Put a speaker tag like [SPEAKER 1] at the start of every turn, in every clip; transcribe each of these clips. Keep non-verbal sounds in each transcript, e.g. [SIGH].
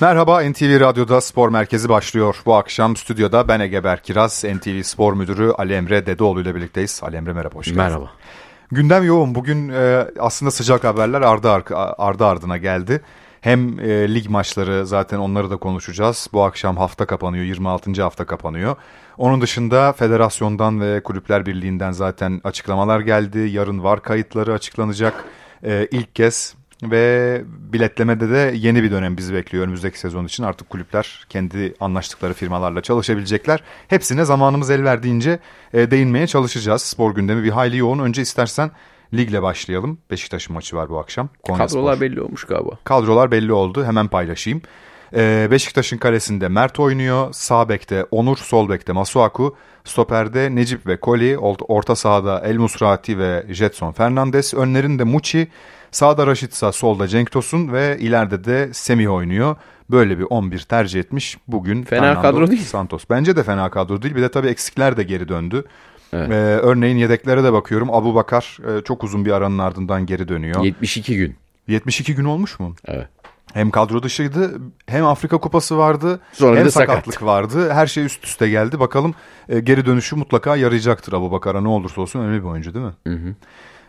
[SPEAKER 1] Merhaba NTV Radyo'da Spor Merkezi başlıyor. Bu akşam stüdyoda ben Ege Berkiraz, NTV Spor Müdürü Ali Emre Dedeoğlu ile birlikteyiz. Ali Emre merhaba, hoş geldin.
[SPEAKER 2] Merhaba.
[SPEAKER 1] Gündem yoğun. Bugün e, aslında sıcak haberler ardı, ardı ardına geldi. Hem e, lig maçları zaten onları da konuşacağız. Bu akşam hafta kapanıyor, 26. hafta kapanıyor. Onun dışında federasyondan ve kulüpler birliğinden zaten açıklamalar geldi. Yarın var kayıtları açıklanacak. E, ilk kez ve biletlemede de yeni bir dönem bizi bekliyor önümüzdeki sezon için. Artık kulüpler kendi anlaştıkları firmalarla çalışabilecekler. Hepsine zamanımız el verdiğince e, değinmeye çalışacağız. Spor gündemi bir hayli yoğun. Önce istersen ligle başlayalım. Beşiktaş'ın maçı var bu akşam.
[SPEAKER 2] Konya Kadrolar Spor. belli olmuş galiba.
[SPEAKER 1] Kadrolar belli oldu. Hemen paylaşayım. Ee, Beşiktaş'ın kalesinde Mert oynuyor. Sağ bekte Onur, sol bekte Masuaku. Stoperde Necip ve Koli. Orta sahada El Musrati ve Jetson Fernandes. Önlerinde Muçi. Sağda Raşitsa, solda Cenk Tosun ve ileride de Semih oynuyor. Böyle bir 11 tercih etmiş bugün.
[SPEAKER 2] Fena Fernando kadro değil.
[SPEAKER 1] Santos. Bence de fena kadro değil. Bir de tabii eksikler de geri döndü. Evet. Ee, örneğin yedeklere de bakıyorum. Abu Bakar e, çok uzun bir aranın ardından geri dönüyor.
[SPEAKER 2] 72 gün.
[SPEAKER 1] 72 gün olmuş mu?
[SPEAKER 2] Evet.
[SPEAKER 1] Hem kadro dışıydı hem Afrika Kupası vardı
[SPEAKER 2] Sonra
[SPEAKER 1] hem
[SPEAKER 2] sakatlık
[SPEAKER 1] sakat. vardı. Her şey üst üste geldi. Bakalım e, geri dönüşü mutlaka yarayacaktır Abu Bakar'a ne olursa olsun önemli bir oyuncu değil mi?
[SPEAKER 2] Hı hı.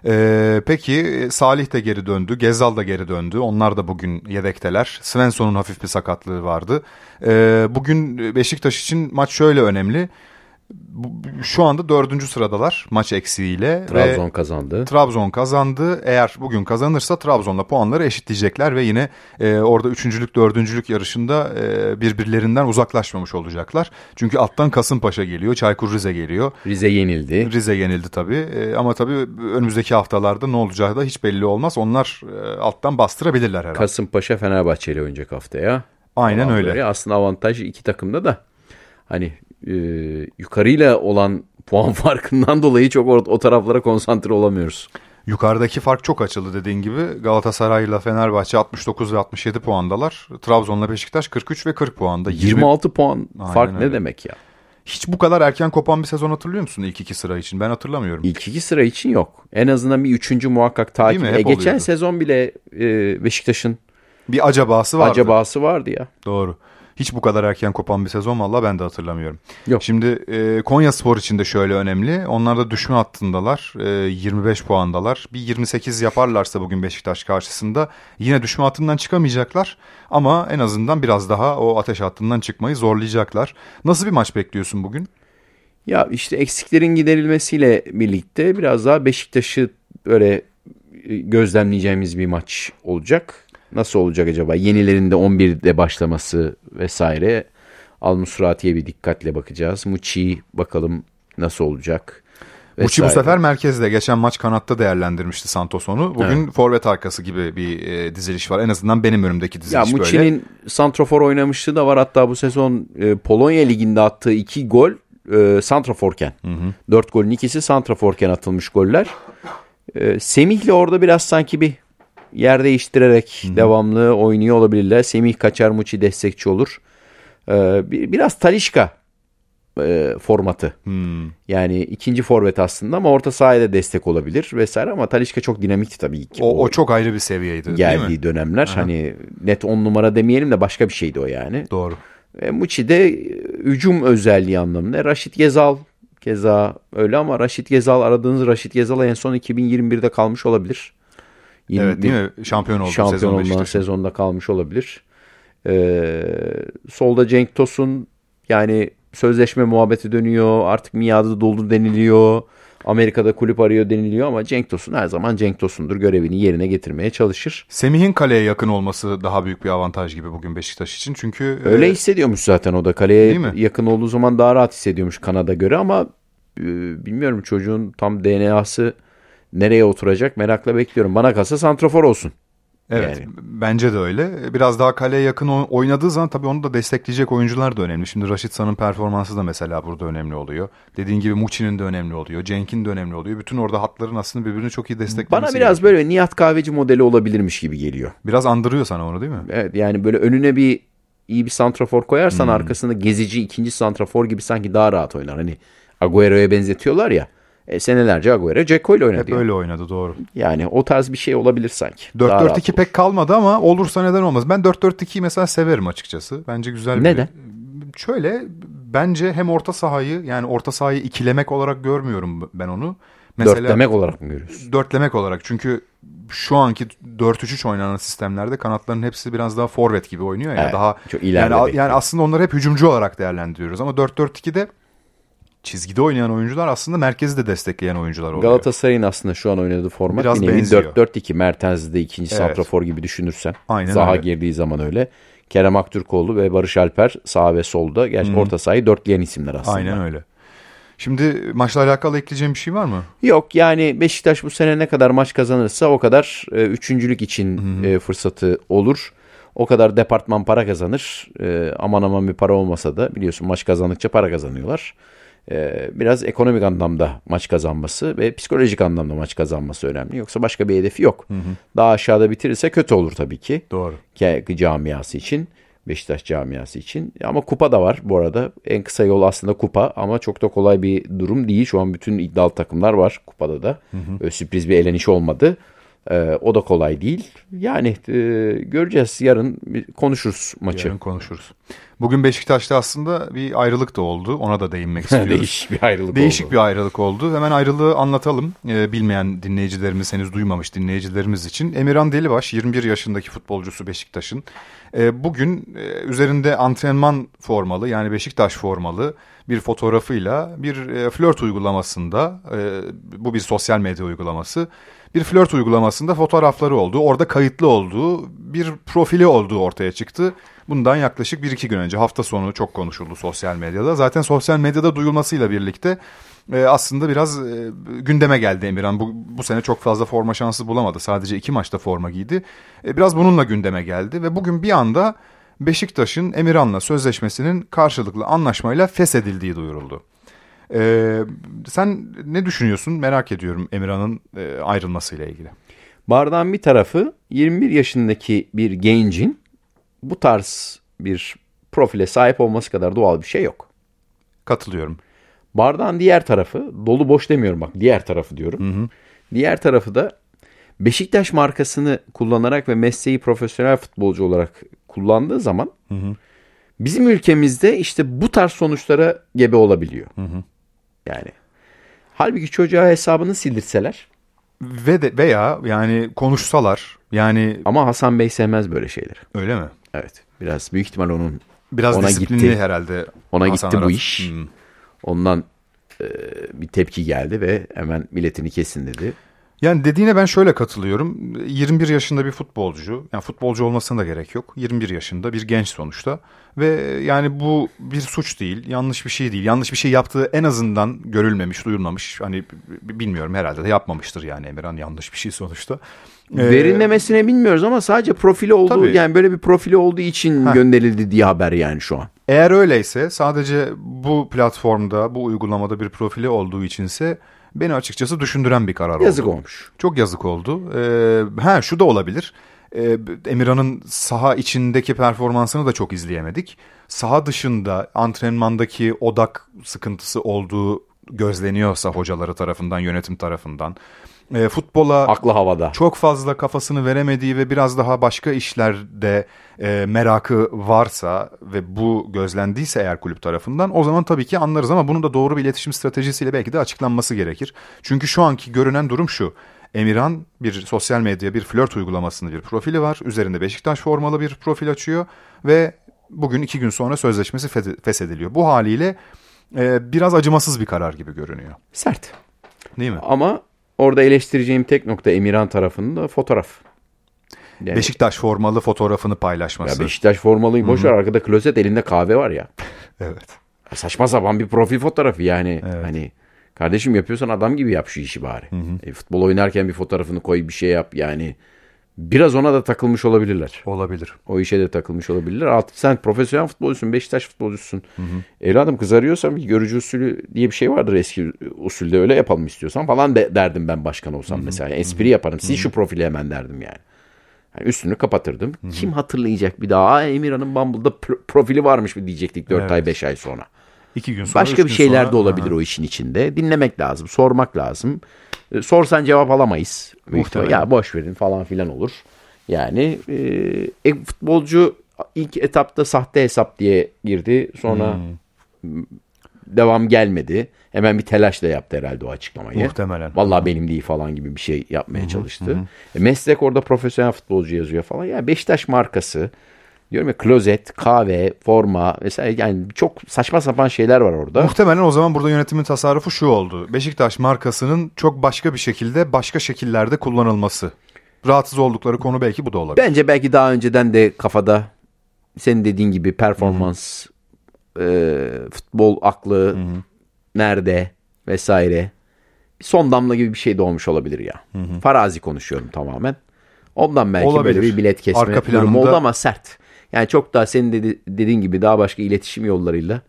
[SPEAKER 1] Ee, peki Salih de geri döndü. Gezal da geri döndü. Onlar da bugün yedekteler. Svensson'un hafif bir sakatlığı vardı. Ee, bugün Beşiktaş için maç şöyle önemli şu anda dördüncü sıradalar maç eksiğiyle.
[SPEAKER 2] Trabzon ve kazandı.
[SPEAKER 1] Trabzon kazandı. Eğer bugün kazanırsa Trabzon'la puanları eşitleyecekler ve yine e, orada üçüncülük dördüncülük yarışında e, birbirlerinden uzaklaşmamış olacaklar. Çünkü alttan Kasımpaşa geliyor, Çaykur Rize geliyor.
[SPEAKER 2] Rize yenildi.
[SPEAKER 1] Rize yenildi tabii e, ama tabii önümüzdeki haftalarda ne olacağı da hiç belli olmaz. Onlar e, alttan bastırabilirler herhalde.
[SPEAKER 2] Kasımpaşa Fenerbahçe ile oynayacak haftaya.
[SPEAKER 1] Aynen öyle.
[SPEAKER 2] Aslında avantaj iki takımda da hani e, yukarıyla olan [LAUGHS] puan farkından dolayı çok o, o taraflara konsantre olamıyoruz.
[SPEAKER 1] Yukarıdaki fark çok açıldı dediğin gibi. Galatasaray ile Fenerbahçe 69 ve 67 puandalar. Trabzon'la Beşiktaş 43 ve 40 puanda.
[SPEAKER 2] 20... 26 puan Aynen fark öyle. ne demek ya?
[SPEAKER 1] Hiç bu kadar erken kopan bir sezon hatırlıyor musun ilk iki sıra için? Ben hatırlamıyorum.
[SPEAKER 2] İlk iki sıra için yok. En azından bir üçüncü muhakkak takip. E, geçen oluyordu. sezon bile e, Beşiktaş'ın
[SPEAKER 1] bir acabası vardı.
[SPEAKER 2] Acabası vardı ya.
[SPEAKER 1] Doğru. Hiç bu kadar erken kopan bir sezon valla ben de hatırlamıyorum.
[SPEAKER 2] Yok.
[SPEAKER 1] Şimdi e, Konya Spor için de şöyle önemli. Onlar da düşme hattındalar. E, 25 puandalar. Bir 28 yaparlarsa bugün Beşiktaş karşısında yine düşme hattından çıkamayacaklar. Ama en azından biraz daha o ateş hattından çıkmayı zorlayacaklar. Nasıl bir maç bekliyorsun bugün?
[SPEAKER 2] Ya işte eksiklerin giderilmesiyle birlikte biraz daha Beşiktaş'ı böyle e, gözlemleyeceğimiz bir maç olacak. Nasıl olacak acaba? Yenilerinde 11'de başlaması vesaire. Al-Musrati'ye bir dikkatle bakacağız. Muçi bakalım nasıl olacak.
[SPEAKER 1] Muçi bu sefer merkezde. Geçen maç kanatta değerlendirmişti Santos onu. Bugün evet. forvet arkası gibi bir e, diziliş var. En azından benim önümdeki diziliş ya,
[SPEAKER 2] böyle. Muçi'nin santrofor oynamışlığı da var. Hatta bu sezon e, Polonya Ligi'nde attığı iki gol e, santraforken. Hı hı. Dört golün ikisi santraforken atılmış goller. E, Semih'le orada biraz sanki bir yer değiştirerek Hı-hı. devamlı oynuyor olabilirler. Semih Kaçar Muçi destekçi olur. Ee, biraz Talişka e, formatı. Hmm. Yani ikinci forvet aslında ama orta sahaya destek olabilir vesaire ama Talişka çok dinamikti tabii ki.
[SPEAKER 1] O, o, o çok ayrı bir seviyeydi
[SPEAKER 2] geldiği değil mi? dönemler. Aha. Hani net on numara demeyelim de başka bir şeydi o yani.
[SPEAKER 1] Doğru.
[SPEAKER 2] E, Muçi de hücum özelliği anlamında. Raşit Gezal keza öyle ama Raşit Gezal aradığınız Raşit Gezal en son 2021'de kalmış olabilir.
[SPEAKER 1] Evet değil mi? Şampiyon oldu
[SPEAKER 2] şampiyon
[SPEAKER 1] sezon
[SPEAKER 2] Şampiyon sezonda kalmış olabilir. Ee, solda Cenk Tosun yani sözleşme muhabbeti dönüyor. Artık miadı doldu deniliyor. Amerika'da kulüp arıyor deniliyor ama Cenk Tosun her zaman Cenk Tosun'dur. Görevini yerine getirmeye çalışır.
[SPEAKER 1] Semih'in kaleye yakın olması daha büyük bir avantaj gibi bugün Beşiktaş için. Çünkü
[SPEAKER 2] öyle e... hissediyormuş zaten o da kaleye yakın olduğu zaman daha rahat hissediyormuş Kanada göre ama e, bilmiyorum çocuğun tam DNA'sı nereye oturacak merakla bekliyorum. Bana kalsa santrafor olsun.
[SPEAKER 1] Evet yani. bence de öyle. Biraz daha kaleye yakın oynadığı zaman tabii onu da destekleyecek oyuncular da önemli. Şimdi Raşit San'ın performansı da mesela burada önemli oluyor. Dediğin gibi Muçi'nin de önemli oluyor. Cenk'in de önemli oluyor. Bütün orada hatların aslında birbirini çok iyi desteklemesi
[SPEAKER 2] Bana biraz gerekiyor. böyle Nihat Kahveci modeli olabilirmiş gibi geliyor.
[SPEAKER 1] Biraz andırıyor sana onu değil mi?
[SPEAKER 2] Evet yani böyle önüne bir iyi bir santrafor koyarsan hmm. arkasında gezici ikinci santrafor gibi sanki daha rahat oynar. Hani Agüero'ya benzetiyorlar ya. E, senelerce Agüero Ceko ile oynadı.
[SPEAKER 1] Hep öyle oynadı doğru.
[SPEAKER 2] Yani o tarz bir şey olabilir sanki. Daha rahat
[SPEAKER 1] 4-4-2 pek kalmadı ama olursa neden olmaz. Ben 4-4-2'yi mesela severim açıkçası. Bence güzel bir...
[SPEAKER 2] Neden?
[SPEAKER 1] Şöyle bence hem orta sahayı yani orta sahayı ikilemek olarak görmüyorum ben onu. Mesela
[SPEAKER 2] Dörtlemek olarak mı görüyorsun?
[SPEAKER 1] dörtlemek olarak çünkü şu anki 4-3-3 oynanan sistemlerde kanatların hepsi biraz daha forvet gibi oynuyor ya
[SPEAKER 2] Evet,
[SPEAKER 1] daha
[SPEAKER 2] çok
[SPEAKER 1] yani, yani aslında onları hep hücumcu olarak değerlendiriyoruz ama 4-4-2'de çizgide oynayan oyuncular aslında merkezi de destekleyen oyuncular oluyor.
[SPEAKER 2] Galatasaray'ın aslında şu an oynadığı format
[SPEAKER 1] Biraz
[SPEAKER 2] bir nevi
[SPEAKER 1] benziyor.
[SPEAKER 2] 4-4-2. Mertens de ikinci
[SPEAKER 1] Evet.
[SPEAKER 2] santrafor gibi düşünürsen.
[SPEAKER 1] Aynen
[SPEAKER 2] Zaha
[SPEAKER 1] öyle.
[SPEAKER 2] girdiği zaman öyle. Kerem Aktürkoğlu ve Barış Alper sağ ve solda. Gerçi orta sahayı dörtleyen isimler aslında.
[SPEAKER 1] Aynen öyle. Şimdi maçla alakalı ekleyeceğim bir şey var mı?
[SPEAKER 2] Yok yani Beşiktaş bu sene ne kadar maç kazanırsa o kadar e, üçüncülük için e, fırsatı olur. O kadar departman para kazanır. E, aman aman bir para olmasa da biliyorsun maç kazandıkça para kazanıyorlar. E, biraz ekonomik anlamda maç kazanması ve psikolojik anlamda maç kazanması önemli. Yoksa başka bir hedefi yok. Daha aşağıda bitirirse kötü olur tabii ki.
[SPEAKER 1] Doğru.
[SPEAKER 2] Ke- camiası için. Beşiktaş camiası için. Ama kupa da var bu arada. En kısa yol aslında kupa ama çok da kolay bir durum değil. Şu an bütün iddialı takımlar var kupada da. Öyle sürpriz bir eleniş olmadı. Ee, o da kolay değil. Yani e, göreceğiz. Yarın konuşuruz maçı.
[SPEAKER 1] Yarın konuşuruz. Bugün Beşiktaş'ta aslında bir ayrılık da oldu. Ona da değinmek [LAUGHS] istiyoruz.
[SPEAKER 2] Değişik bir ayrılık
[SPEAKER 1] Değişik
[SPEAKER 2] oldu.
[SPEAKER 1] bir ayrılık oldu. Hemen ayrılığı anlatalım. Ee, bilmeyen dinleyicilerimiz, henüz duymamış dinleyicilerimiz için. Emirhan Delibaş, 21 yaşındaki futbolcusu Beşiktaş'ın. Ee, bugün e, üzerinde antrenman formalı yani Beşiktaş formalı bir fotoğrafıyla bir e, flört uygulamasında, e, bu bir sosyal medya uygulaması, bir flört uygulamasında fotoğrafları olduğu, orada kayıtlı olduğu bir profili olduğu ortaya çıktı. Bundan yaklaşık bir iki gün önce hafta sonu çok konuşuldu sosyal medyada. Zaten sosyal medyada duyulmasıyla birlikte e, aslında biraz e, gündeme geldi Emirhan. Bu, bu sene çok fazla forma şansı bulamadı. Sadece iki maçta forma giydi. E, biraz bununla gündeme geldi ve bugün bir anda Beşiktaş'ın Emirhan'la sözleşmesinin karşılıklı anlaşmayla feshedildiği duyuruldu. E, sen ne düşünüyorsun merak ediyorum Emirhan'ın e, ayrılmasıyla ilgili.
[SPEAKER 2] Bardağın bir tarafı 21 yaşındaki bir gencin bu tarz bir profile sahip olması kadar doğal bir şey yok.
[SPEAKER 1] Katılıyorum.
[SPEAKER 2] Bardağın diğer tarafı, dolu boş demiyorum bak diğer tarafı diyorum. Diğer tarafı da Beşiktaş markasını kullanarak ve mesleği profesyonel futbolcu olarak kullandığı zaman bizim ülkemizde işte bu tarz sonuçlara gebe olabiliyor. Yani halbuki çocuğa hesabını sildirseler
[SPEAKER 1] Ve de, veya yani konuşsalar yani
[SPEAKER 2] ama Hasan Bey sevmez böyle şeyleri.
[SPEAKER 1] öyle mi?
[SPEAKER 2] Evet. Biraz büyük ihtimal onun
[SPEAKER 1] Biraz
[SPEAKER 2] Ona
[SPEAKER 1] disiplinli
[SPEAKER 2] gitti.
[SPEAKER 1] herhalde.
[SPEAKER 2] Ona
[SPEAKER 1] Hasan
[SPEAKER 2] gitti bu
[SPEAKER 1] Arat.
[SPEAKER 2] iş.
[SPEAKER 1] Hmm.
[SPEAKER 2] ondan e, bir tepki geldi ve hemen milletini kesin dedi.
[SPEAKER 1] Yani dediğine ben şöyle katılıyorum. 21 yaşında bir futbolcu, yani futbolcu olmasına da gerek yok. 21 yaşında bir genç sonuçta ve yani bu bir suç değil, yanlış bir şey değil. Yanlış bir şey yaptığı en azından görülmemiş, duyulmamış. Hani bilmiyorum herhalde de yapmamıştır yani Emirhan yanlış bir şey sonuçta. Ee,
[SPEAKER 2] Verilmemesine bilmiyoruz ama sadece profili olduğu
[SPEAKER 1] Tabii.
[SPEAKER 2] yani böyle bir profili olduğu için
[SPEAKER 1] Heh.
[SPEAKER 2] gönderildi diye haber yani şu an.
[SPEAKER 1] Eğer öyleyse sadece bu platformda, bu uygulamada bir profili olduğu içinse beni açıkçası düşündüren bir karar
[SPEAKER 2] Yazık
[SPEAKER 1] oldu.
[SPEAKER 2] olmuş.
[SPEAKER 1] Çok yazık oldu. Ee, ha şu da olabilir. Ee, Emirhan'ın saha içindeki performansını da çok izleyemedik. Saha dışında antrenmandaki odak sıkıntısı olduğu gözleniyorsa hocaları tarafından, yönetim tarafından. Ee, futbola
[SPEAKER 2] Aklı havada.
[SPEAKER 1] çok fazla kafasını veremediği ve biraz daha başka işlerde e, merakı varsa ve bu gözlendiyse eğer kulüp tarafından o zaman tabii ki anlarız ama bunun da doğru bir iletişim stratejisiyle belki de açıklanması gerekir. Çünkü şu anki görünen durum şu. Emirhan bir sosyal medya bir flört uygulamasında bir profili var. Üzerinde Beşiktaş formalı bir profil açıyor ve bugün iki gün sonra sözleşmesi fe- feshediliyor. Bu haliyle e, biraz acımasız bir karar gibi görünüyor.
[SPEAKER 2] Sert.
[SPEAKER 1] Değil mi?
[SPEAKER 2] Ama orada eleştireceğim tek nokta Emirhan tarafının da fotoğraf. Yani
[SPEAKER 1] Beşiktaş formalı fotoğrafını
[SPEAKER 2] ya
[SPEAKER 1] paylaşması.
[SPEAKER 2] Beşiktaş formalıyı boş ver arkada klozet elinde kahve var ya.
[SPEAKER 1] Evet.
[SPEAKER 2] Saçma sapan bir profil fotoğrafı yani.
[SPEAKER 1] Evet.
[SPEAKER 2] Hani kardeşim yapıyorsan adam gibi yap şu işi bari. E, futbol oynarken bir fotoğrafını koy bir şey yap yani. Biraz ona da takılmış olabilirler.
[SPEAKER 1] Olabilir.
[SPEAKER 2] O işe de takılmış olabilirler. Artık sen profesyonel futbolcusun, Beşiktaş futbolcusun. Evladım kızarıyorsan bir görücü usulü diye bir şey vardır eski usulde öyle yapalım istiyorsan falan de, derdim ben başkan olsam mesela. Espri yaparım. Sil şu profili hemen derdim yani. Yani üstünü kapatırdım. Kim hatırlayacak bir daha? Aa, Emirhan'ın Bumble'da pro- profili varmış mı diyecektik 4 ay 5 ay sonra.
[SPEAKER 1] İki gün sonra,
[SPEAKER 2] Başka bir şeyler
[SPEAKER 1] sonra-
[SPEAKER 2] de olabilir
[SPEAKER 1] Aha.
[SPEAKER 2] o işin içinde. Dinlemek lazım, sormak lazım. E, Sorsan cevap alamayız.
[SPEAKER 1] Muhtemelen.
[SPEAKER 2] Ya boş verin falan filan olur. Yani e, e, futbolcu ilk etapta sahte hesap diye girdi. Sonra
[SPEAKER 1] Hmm.
[SPEAKER 2] devam gelmedi. Hemen bir telaşla yaptı herhalde o açıklamayı.
[SPEAKER 1] Muhtemelen.
[SPEAKER 2] Vallahi benim değil falan gibi bir şey yapmaya çalıştı. E, meslek orada profesyonel futbolcu yazıyor falan. Ya Beşiktaş markası diyorum ya klozet, kahve, forma vesaire yani çok saçma sapan şeyler var orada.
[SPEAKER 1] Muhtemelen o zaman burada yönetimin tasarrufu şu oldu. Beşiktaş markasının çok başka bir şekilde başka şekillerde kullanılması. Rahatsız oldukları konu belki bu da olabilir.
[SPEAKER 2] Bence belki daha önceden de kafada senin dediğin gibi performans, e, futbol aklı nerede vesaire. Son damla gibi bir şey de olmuş olabilir ya. Farazi konuşuyorum tamamen. Ondan belki
[SPEAKER 1] Olabilir.
[SPEAKER 2] böyle bir bilet kesme
[SPEAKER 1] Arka
[SPEAKER 2] durumu
[SPEAKER 1] planında-
[SPEAKER 2] oldu ama sert. Yani çok daha senin dedi, dediğin gibi daha başka iletişim yollarıyla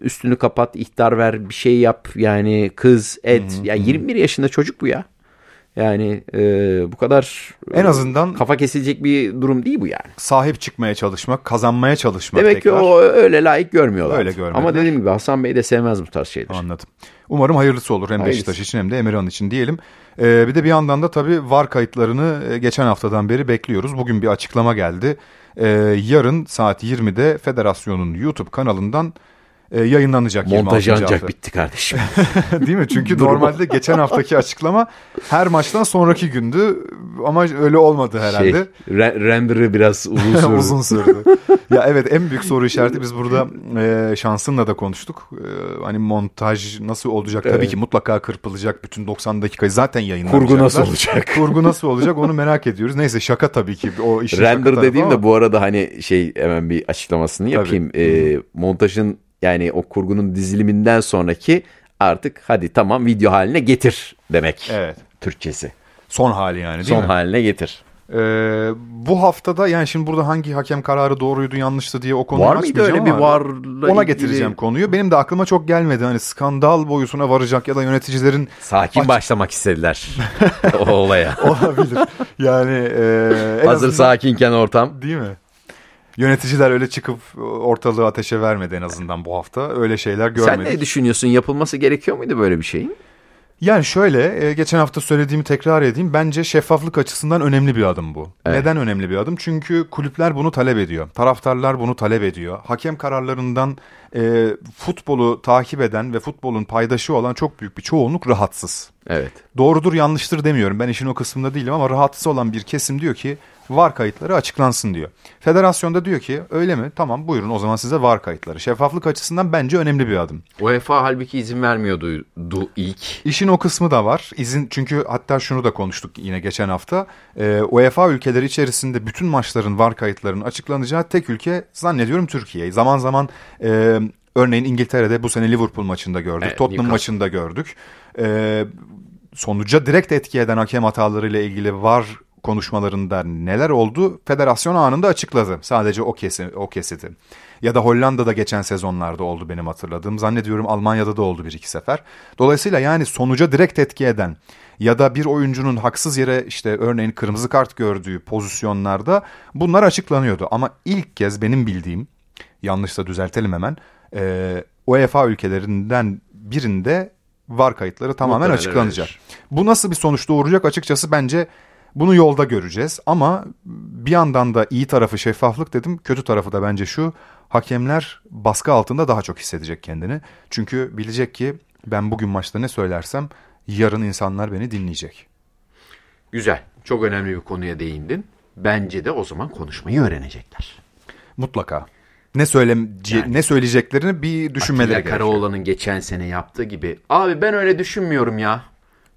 [SPEAKER 2] üstünü kapat, ihtar ver, bir şey yap yani kız, et. Ya 21 yaşında çocuk bu ya. Yani e, bu kadar
[SPEAKER 1] En azından
[SPEAKER 2] kafa kesilecek bir durum değil bu yani.
[SPEAKER 1] sahip çıkmaya çalışmak, kazanmaya çalışmak
[SPEAKER 2] Demek ki
[SPEAKER 1] tekrar.
[SPEAKER 2] o öyle layık görmüyorlar.
[SPEAKER 1] Öyle görmediler.
[SPEAKER 2] Ama dediğim gibi Hasan Bey de sevmez bu tarz şeyler.
[SPEAKER 1] Anladım. Umarım hayırlısı olur hem
[SPEAKER 2] Hayırlısı.
[SPEAKER 1] Beşiktaş için hem de Emirhan için diyelim. Ee, bir de bir yandan da tabii VAR kayıtlarını e, geçen haftadan beri bekliyoruz. Bugün bir açıklama geldi. Ee, yarın saat 20'de federasyonun YouTube kanalından e, yayınlanacak.
[SPEAKER 2] Montaj
[SPEAKER 1] 26.
[SPEAKER 2] ancak
[SPEAKER 1] hafta.
[SPEAKER 2] bitti kardeşim. [LAUGHS]
[SPEAKER 1] Değil mi? Çünkü [LAUGHS] normalde geçen haftaki [LAUGHS] açıklama her maçtan sonraki gündü ama öyle olmadı
[SPEAKER 2] şey,
[SPEAKER 1] herhalde.
[SPEAKER 2] re- render'ı biraz uzun sürdü.
[SPEAKER 1] Uzun sürdü. ya evet en büyük soru işareti biz burada e, şansınla da konuştuk. E, hani montaj nasıl olacak? Tabii
[SPEAKER 2] Evet.
[SPEAKER 1] ki mutlaka kırpılacak. Bütün 90 dakikayı zaten yayınlanacaklar.
[SPEAKER 2] Kurgu nasıl olacak?
[SPEAKER 1] Kurgu nasıl olacak onu merak ediyoruz. Neyse şaka tabii ki. O işin
[SPEAKER 2] Render dediğim
[SPEAKER 1] ama-
[SPEAKER 2] de bu arada hani şey hemen bir açıklamasını yapayım. Ee, montajın yani o kurgunun diziliminden sonraki artık hadi tamam video haline getir demek.
[SPEAKER 1] Evet.
[SPEAKER 2] Türkçesi.
[SPEAKER 1] Son hali yani değil
[SPEAKER 2] Son
[SPEAKER 1] mi?
[SPEAKER 2] haline getir.
[SPEAKER 1] E, bu haftada yani şimdi burada hangi hakem kararı doğruydu yanlıştı diye o konuyu
[SPEAKER 2] Var mıydı öyle bir varla
[SPEAKER 1] Ona
[SPEAKER 2] ilgili-
[SPEAKER 1] getireceğim konuyu. Benim de aklıma çok gelmedi. Hani skandal boyutuna varacak ya da yöneticilerin
[SPEAKER 2] Sakin
[SPEAKER 1] Aç-
[SPEAKER 2] başlamak istediler [LAUGHS] o olaya. [LAUGHS]
[SPEAKER 1] olabilir. Yani e,
[SPEAKER 2] Hazır
[SPEAKER 1] azından-
[SPEAKER 2] sakinken ortam.
[SPEAKER 1] Değil mi? Yöneticiler öyle çıkıp ortalığı ateşe vermedi en azından bu hafta. Öyle şeyler
[SPEAKER 2] Sen
[SPEAKER 1] görmedik.
[SPEAKER 2] ne düşünüyorsun? Yapılması gerekiyor muydu böyle bir şeyin?
[SPEAKER 1] Yani şöyle e, geçen hafta söylediğimi tekrar edeyim. Bence şeffaflık açısından önemli bir adım bu.
[SPEAKER 2] Evet.
[SPEAKER 1] Neden önemli bir adım? Çünkü kulüpler bunu talep ediyor. Taraftarlar bunu talep ediyor. Hakem kararlarından e, futbolu takip eden ve futbolun paydaşı olan çok büyük bir çoğunluk rahatsız.
[SPEAKER 2] Evet.
[SPEAKER 1] Doğrudur yanlıştır demiyorum. Ben işin o kısmında değilim ama rahatsız olan bir kesim diyor ki VAR kayıtları açıklansın diyor. Federasyon da diyor ki öyle mi? Tamam buyurun o zaman size VAR kayıtları. Şeffaflık açısından bence önemli bir adım.
[SPEAKER 2] UEFA halbuki izin vermiyordu du ilk.
[SPEAKER 1] İşin o kısmı da var. İzin çünkü hatta şunu da konuştuk yine geçen hafta. Ee, UEFA ülkeleri içerisinde bütün maçların VAR kayıtlarının açıklanacağı tek ülke zannediyorum Türkiye. Zaman zaman e, örneğin İngiltere'de bu sene Liverpool maçında gördük.
[SPEAKER 2] Evet,
[SPEAKER 1] Tottenham
[SPEAKER 2] Newcastle.
[SPEAKER 1] maçında gördük. Ee, sonuca direkt etki eden hakem hatalarıyla ilgili VAR konuşmalarında neler oldu? Federasyon anında açıkladı. Sadece o kesi o kesiti. Ya da Hollanda'da geçen sezonlarda oldu benim hatırladığım. Zannediyorum Almanya'da da oldu bir iki sefer. Dolayısıyla yani sonuca direkt etki eden ya da bir oyuncunun haksız yere işte örneğin kırmızı kart gördüğü pozisyonlarda bunlar açıklanıyordu. Ama ilk kez benim bildiğim yanlışsa düzeltelim hemen e, UEFA ülkelerinden birinde VAR kayıtları tamamen
[SPEAKER 2] Muhtemelen
[SPEAKER 1] açıklanacak.
[SPEAKER 2] öyledir.
[SPEAKER 1] Bu nasıl bir sonuç doğuracak açıkçası bence bunu yolda göreceğiz ama bir yandan da iyi tarafı şeffaflık dedim. Kötü tarafı da bence şu hakemler baskı altında daha çok hissedecek kendini. Çünkü bilecek ki ben bugün maçta ne söylersem yarın insanlar beni dinleyecek.
[SPEAKER 2] Güzel. Çok önemli bir konuya değindin. Bence de o zaman konuşmayı öğrenecekler.
[SPEAKER 1] Mutlaka. Ne söyle
[SPEAKER 2] Yani-
[SPEAKER 1] ne söyleyeceklerini bir düşünmeleri
[SPEAKER 2] Atilla
[SPEAKER 1] gerekiyor.
[SPEAKER 2] Karaoğlan'ın geçen sene yaptığı gibi. Abi ben öyle düşünmüyorum ya.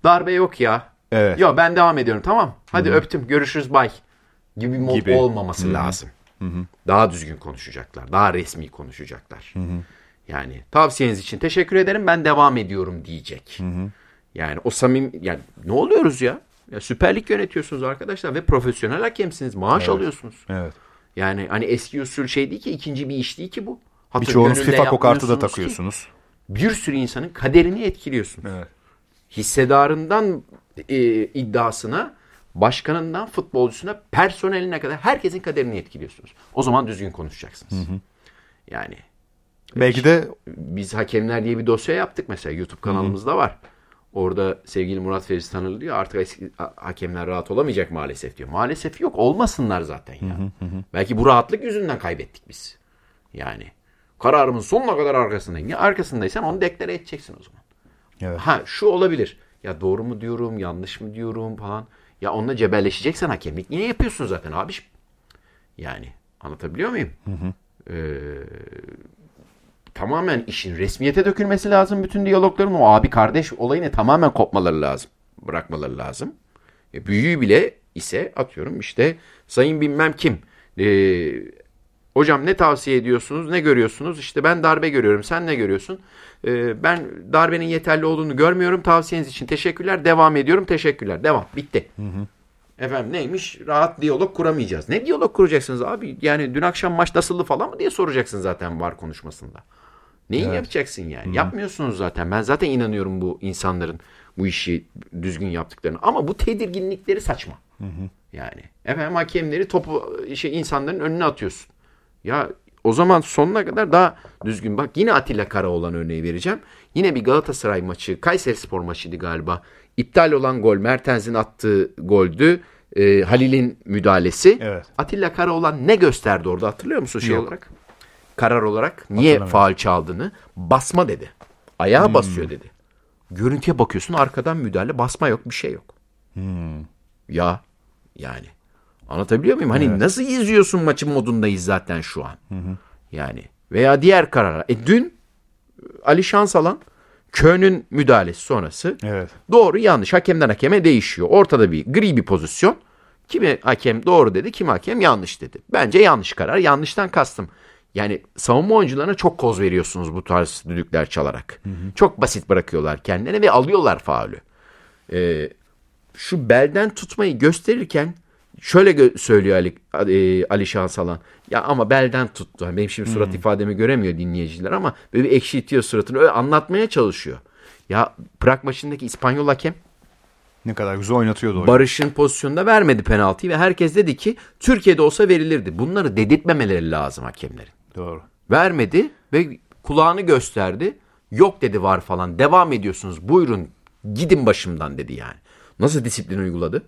[SPEAKER 2] Darbe yok ya.
[SPEAKER 1] Evet.
[SPEAKER 2] Ya ben devam ediyorum tamam. Hadi öptüm görüşürüz bay. Gibi mod
[SPEAKER 1] Gibi.
[SPEAKER 2] olmaması lazım. Daha düzgün konuşacaklar. Daha resmi konuşacaklar. Yani tavsiyeniz için teşekkür ederim ben devam ediyorum diyecek. Yani o samim yani ne oluyoruz ya? Ya Süper Lig yönetiyorsunuz arkadaşlar ve profesyonel hakemsiniz. Maaş alıyorsunuz.
[SPEAKER 1] Evet.
[SPEAKER 2] Yani hani eski usul şey değil ki ikinci bir iş değil ki bu.
[SPEAKER 1] Birçoğunuz FIFA kokartı da
[SPEAKER 2] ki.
[SPEAKER 1] takıyorsunuz.
[SPEAKER 2] Bir sürü insanın kaderini etkiliyorsunuz.
[SPEAKER 1] Evet.
[SPEAKER 2] Hissedarından e, iddiasına, başkanından futbolcusuna, personeline kadar herkesin kaderini etkiliyorsunuz. O zaman düzgün konuşacaksınız. Yani
[SPEAKER 1] Belki de
[SPEAKER 2] Biz hakemler diye bir dosya yaptık mesela. YouTube kanalımızda var. Orada sevgili Murat Fevzi Tanrılı diyor artık eski ha- hakemler rahat olamayacak maalesef diyor. Maalesef yok olmasınlar zaten ya. Belki bu rahatlık yüzünden kaybettik biz. Yani kararımın sonuna kadar arkasındayım. Ya arkasındaysan onu deklare edeceksin o zaman.
[SPEAKER 1] Evet.
[SPEAKER 2] Ha şu olabilir. Ya doğru mu diyorum, yanlış mı diyorum falan. Ya onunla cebelleşeceksen hakemlik niye yapıyorsun zaten abiciğim? Yani anlatabiliyor muyum? Ee, tamamen işin resmiyete dökülmesi lazım bütün diyalogların. O abi kardeş olayını tamamen kopmaları lazım. Bırakmaları lazım. E, büyüğü bile ise atıyorum işte sayın bilmem kim. Ee, hocam ne tavsiye ediyorsunuz, ne görüyorsunuz? İşte ben darbe görüyorum, sen ne görüyorsun? Ee, ben darbenin yeterli olduğunu görmüyorum. Tavsiyeniz için teşekkürler. Devam ediyorum. Teşekkürler. Devam. Bitti. Efendim neymiş? Rahat diyalog kuramayacağız. Ne diyalog kuracaksınız abi? Yani dün akşam maç nasıldı falan mı diye soracaksın zaten var konuşmasında. Neyi yapacaksın yani? Yapmıyorsunuz zaten. Ben zaten inanıyorum bu insanların bu işi düzgün yaptıklarını. Ama bu tedirginlikleri saçma. Yani efendim hakemleri topu şey insanların önüne atıyorsun. Ya o zaman sonuna kadar daha düzgün. Bak yine Atilla Karaoğlan örneği vereceğim. Yine bir Galatasaray maçı, Kayseri Spor maçıydı galiba. İptal olan gol Mertens'in attığı goldü. Ee, Halil'in müdahalesi.
[SPEAKER 1] Evet.
[SPEAKER 2] Atilla Karaoğlan ne gösterdi orada hatırlıyor musun şey
[SPEAKER 1] Yok.
[SPEAKER 2] olarak? Karar olarak niye faal çaldığını basma dedi. Ayağa basıyor dedi. Görüntüye bakıyorsun arkadan müdahale basma yok bir şey yok. Ya yani anlatabiliyor muyum? Hani nasıl izliyorsun maçın modundayız zaten şu an. Yani veya diğer kararlar. E dün Ali Şansalan Köln'ün müdahalesi sonrası
[SPEAKER 1] Evet.
[SPEAKER 2] doğru yanlış hakemden hakeme değişiyor. Ortada bir gri bir pozisyon. Kimi hakem doğru dedi, kimi hakem yanlış dedi. Bence yanlış karar. Yanlıştan kastım. Yani savunma oyuncularına çok koz veriyorsunuz bu tarz düdükler çalarak. Çok basit bırakıyorlar kendilerine ve alıyorlar faulü. Ee, şu belden tutmayı gösterirken şöyle söylüyor Ali, e, Ali Şansalan. Ya ama belden tuttu. Hani Benim şimdi surat ifademi göremiyor dinleyiciler ama böyle bir ekşitiyor suratını. Öyle anlatmaya çalışıyor. Ya Prag maçındaki İspanyol hakem
[SPEAKER 1] Ne kadar güzel oynatıyordu.
[SPEAKER 2] Barış'ın pozisyonunda vermedi penaltıyı ve herkes dedi ki Türkiye'de olsa verilirdi. Bunları dedirtmemeleri lazım hakemlerin.
[SPEAKER 1] Doğru.
[SPEAKER 2] Vermedi ve kulağını gösterdi. Yok dedi var falan. Devam ediyorsunuz. Buyurun gidin başımdan dedi yani. Nasıl disiplin uyguladı?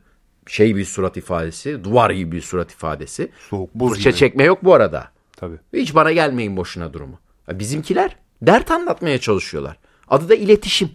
[SPEAKER 2] Şey bir surat ifadesi, duvar gibi bir surat ifadesi.
[SPEAKER 1] Soğuk buz
[SPEAKER 2] Fırça
[SPEAKER 1] gibi.
[SPEAKER 2] çekme yok bu arada.
[SPEAKER 1] Tabii.
[SPEAKER 2] Hiç bana gelmeyin boşuna durumu. Bizimkiler dert anlatmaya çalışıyorlar. Adı da iletişim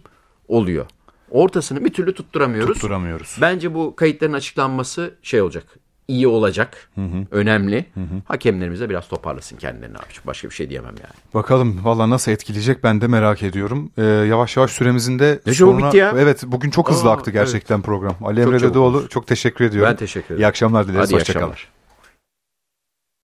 [SPEAKER 2] oluyor. Ortasını bir türlü tutturamıyoruz.
[SPEAKER 1] Tutturamıyoruz.
[SPEAKER 2] Bence bu kayıtların açıklanması şey olacak. İyi olacak. Önemli. Hakemlerimiz de biraz toparlasın kendilerini abiciğim. Başka bir şey diyemem yani.
[SPEAKER 1] Bakalım valla nasıl etkileyecek ben de merak ediyorum. Ee, yavaş yavaş süremizin de
[SPEAKER 2] Ne çabuk bitti ya.
[SPEAKER 1] Evet bugün çok hızlı
[SPEAKER 2] Aa,
[SPEAKER 1] aktı gerçekten program. Ali Emre Dedeoğlu çok teşekkür ediyorum.
[SPEAKER 2] Ben teşekkür ederim.
[SPEAKER 1] İyi akşamlar dileriz.
[SPEAKER 2] Hadi
[SPEAKER 1] Hoşçakalın.